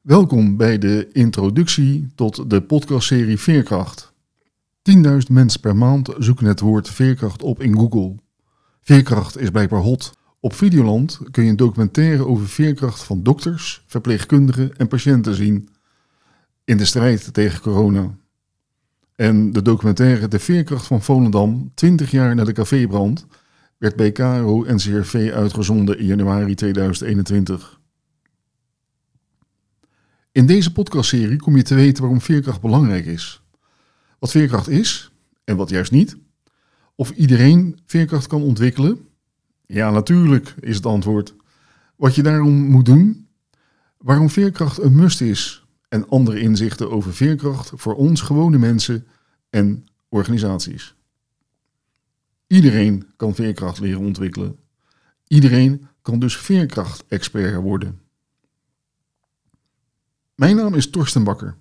Welkom bij de introductie tot de podcastserie Veerkracht. 10.000 mensen per maand zoeken het woord veerkracht op in Google. Veerkracht is blijkbaar hot. Op Videoland kun je een documentaire over veerkracht van dokters, verpleegkundigen en patiënten zien in de strijd tegen corona. En de documentaire De Veerkracht van Volendam, 20 jaar na de cafébrand, werd bij en CRV uitgezonden in januari 2021. In deze podcastserie kom je te weten waarom veerkracht belangrijk is. Wat veerkracht is en wat juist niet. Of iedereen veerkracht kan ontwikkelen. Ja, natuurlijk is het antwoord. Wat je daarom moet doen. Waarom veerkracht een must is. En andere inzichten over veerkracht voor ons gewone mensen en organisaties. Iedereen kan veerkracht leren ontwikkelen. Iedereen kan dus veerkracht-expert worden. Mijn naam is Torsten Bakker.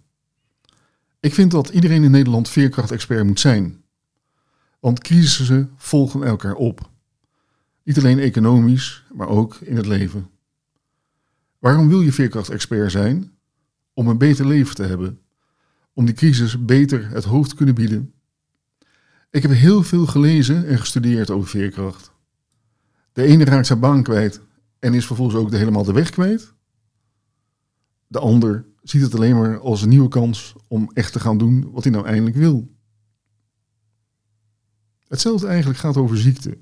Ik vind dat iedereen in Nederland veerkracht-expert moet zijn. Want crisissen volgen elkaar op. Niet alleen economisch, maar ook in het leven. Waarom wil je veerkracht-expert zijn? Om een beter leven te hebben. Om die crisis beter het hoofd te kunnen bieden. Ik heb heel veel gelezen en gestudeerd over veerkracht. De ene raakt zijn baan kwijt en is vervolgens ook de helemaal de weg kwijt. De ander ziet het alleen maar als een nieuwe kans om echt te gaan doen wat hij nou eindelijk wil. Hetzelfde eigenlijk gaat over ziekte.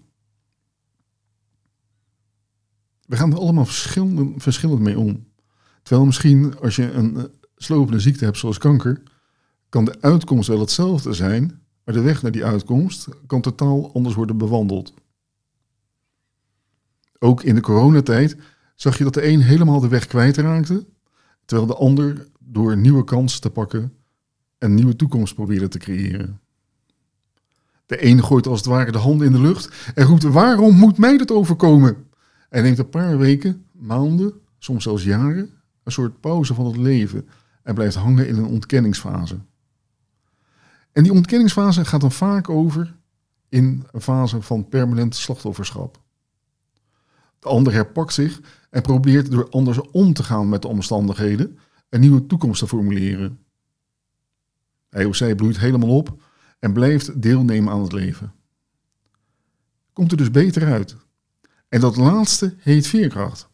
We gaan er allemaal verschillend, verschillend mee om. Terwijl misschien als je een eh, slopende ziekte hebt zoals kanker, kan de uitkomst wel hetzelfde zijn, maar de weg naar die uitkomst kan totaal anders worden bewandeld. Ook in de coronatijd zag je dat de een helemaal de weg kwijtraakte terwijl de ander door nieuwe kansen te pakken een nieuwe toekomst probeerde te creëren. De een gooit als het ware de handen in de lucht en roept: Waarom moet mij dat overkomen? En neemt een paar weken, maanden, soms zelfs jaren, een soort pauze van het leven en blijft hangen in een ontkenningsfase. En die ontkenningsfase gaat dan vaak over in een fase van permanent slachtofferschap. De ander herpakt zich en probeert door anders om te gaan met de omstandigheden een nieuwe toekomst te formuleren. Hij of zij bloeit helemaal op en blijft deelnemen aan het leven. Komt er dus beter uit. En dat laatste heet veerkracht.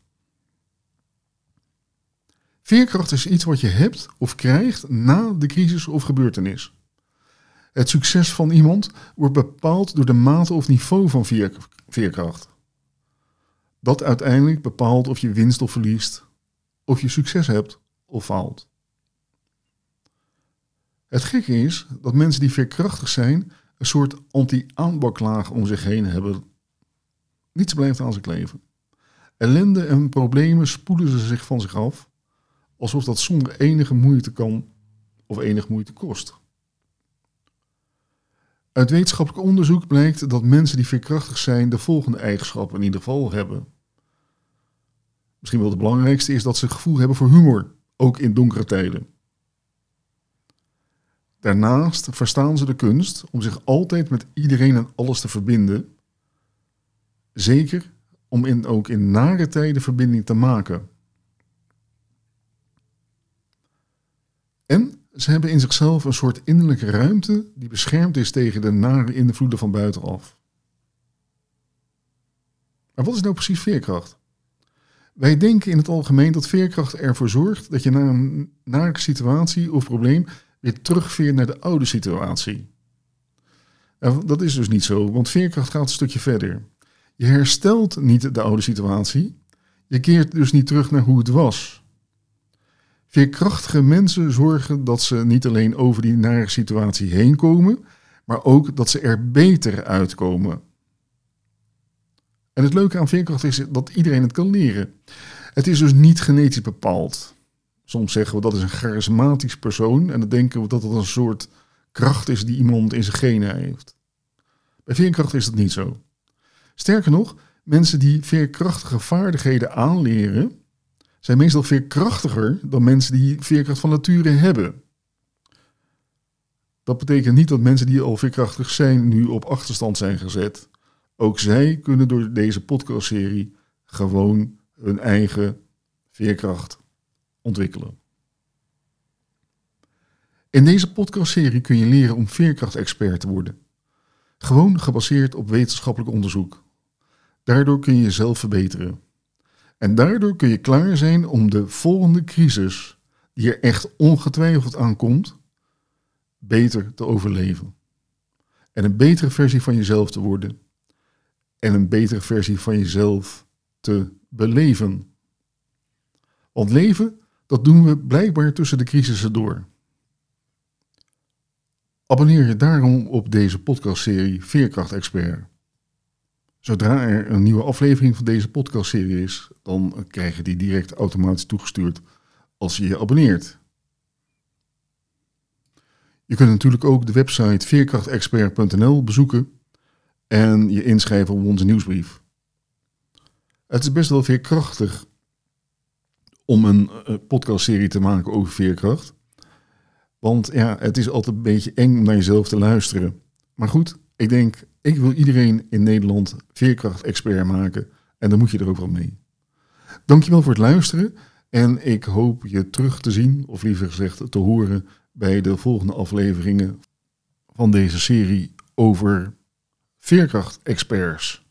Veerkracht is iets wat je hebt of krijgt na de crisis of gebeurtenis. Het succes van iemand wordt bepaald door de mate of niveau van veerkracht. Dat uiteindelijk bepaalt of je winst of verliest, of je succes hebt of faalt. Het gekke is dat mensen die veerkrachtig zijn een soort anti-aanbaklaag om zich heen hebben. Niets blijft aan zich leven. Ellende en problemen spoelen ze zich van zich af, alsof dat zonder enige moeite kan of enige moeite kost. Uit wetenschappelijk onderzoek blijkt dat mensen die veerkrachtig zijn de volgende eigenschappen in ieder geval hebben. Misschien wel de belangrijkste is dat ze gevoel hebben voor humor, ook in donkere tijden. Daarnaast verstaan ze de kunst om zich altijd met iedereen en alles te verbinden. Zeker om in, ook in nare tijden verbinding te maken. En ze hebben in zichzelf een soort innerlijke ruimte die beschermd is tegen de nare invloeden van buitenaf. Maar wat is nou precies veerkracht? Wij denken in het algemeen dat veerkracht ervoor zorgt dat je na een nare situatie of probleem weer terugveert naar de oude situatie. Dat is dus niet zo, want veerkracht gaat een stukje verder. Je herstelt niet de oude situatie, je keert dus niet terug naar hoe het was. Veerkrachtige mensen zorgen dat ze niet alleen over die nare situatie heen komen, maar ook dat ze er beter uitkomen. En het leuke aan veerkracht is dat iedereen het kan leren. Het is dus niet genetisch bepaald. Soms zeggen we dat is een charismatisch persoon en dan denken we dat het een soort kracht is die iemand in zijn genen heeft. Bij veerkracht is dat niet zo. Sterker nog, mensen die veerkrachtige vaardigheden aanleren, zijn meestal veerkrachtiger dan mensen die veerkracht van nature hebben. Dat betekent niet dat mensen die al veerkrachtig zijn nu op achterstand zijn gezet. Ook zij kunnen door deze podcastserie gewoon hun eigen veerkracht ontwikkelen. In deze podcastserie kun je leren om veerkrachtexpert te worden. Gewoon gebaseerd op wetenschappelijk onderzoek. Daardoor kun je jezelf verbeteren. En daardoor kun je klaar zijn om de volgende crisis, die er echt ongetwijfeld aankomt, beter te overleven. En een betere versie van jezelf te worden. En een betere versie van jezelf te beleven. Want leven, dat doen we blijkbaar tussen de crisissen door. Abonneer je daarom op deze podcastserie Veerkracht Expert. Zodra er een nieuwe aflevering van deze podcastserie is, dan krijg je die direct automatisch toegestuurd als je je abonneert. Je kunt natuurlijk ook de website veerkrachtexpert.nl bezoeken en je inschrijven op onze nieuwsbrief. Het is best wel veerkrachtig om een eh, podcastserie te maken over veerkracht. Want ja, het is altijd een beetje eng om naar jezelf te luisteren. Maar goed, ik denk, ik wil iedereen in Nederland veerkracht-expert maken. En dan moet je er ook wel mee. Dankjewel voor het luisteren. En ik hoop je terug te zien, of liever gezegd te horen, bij de volgende afleveringen van deze serie over veerkracht-experts.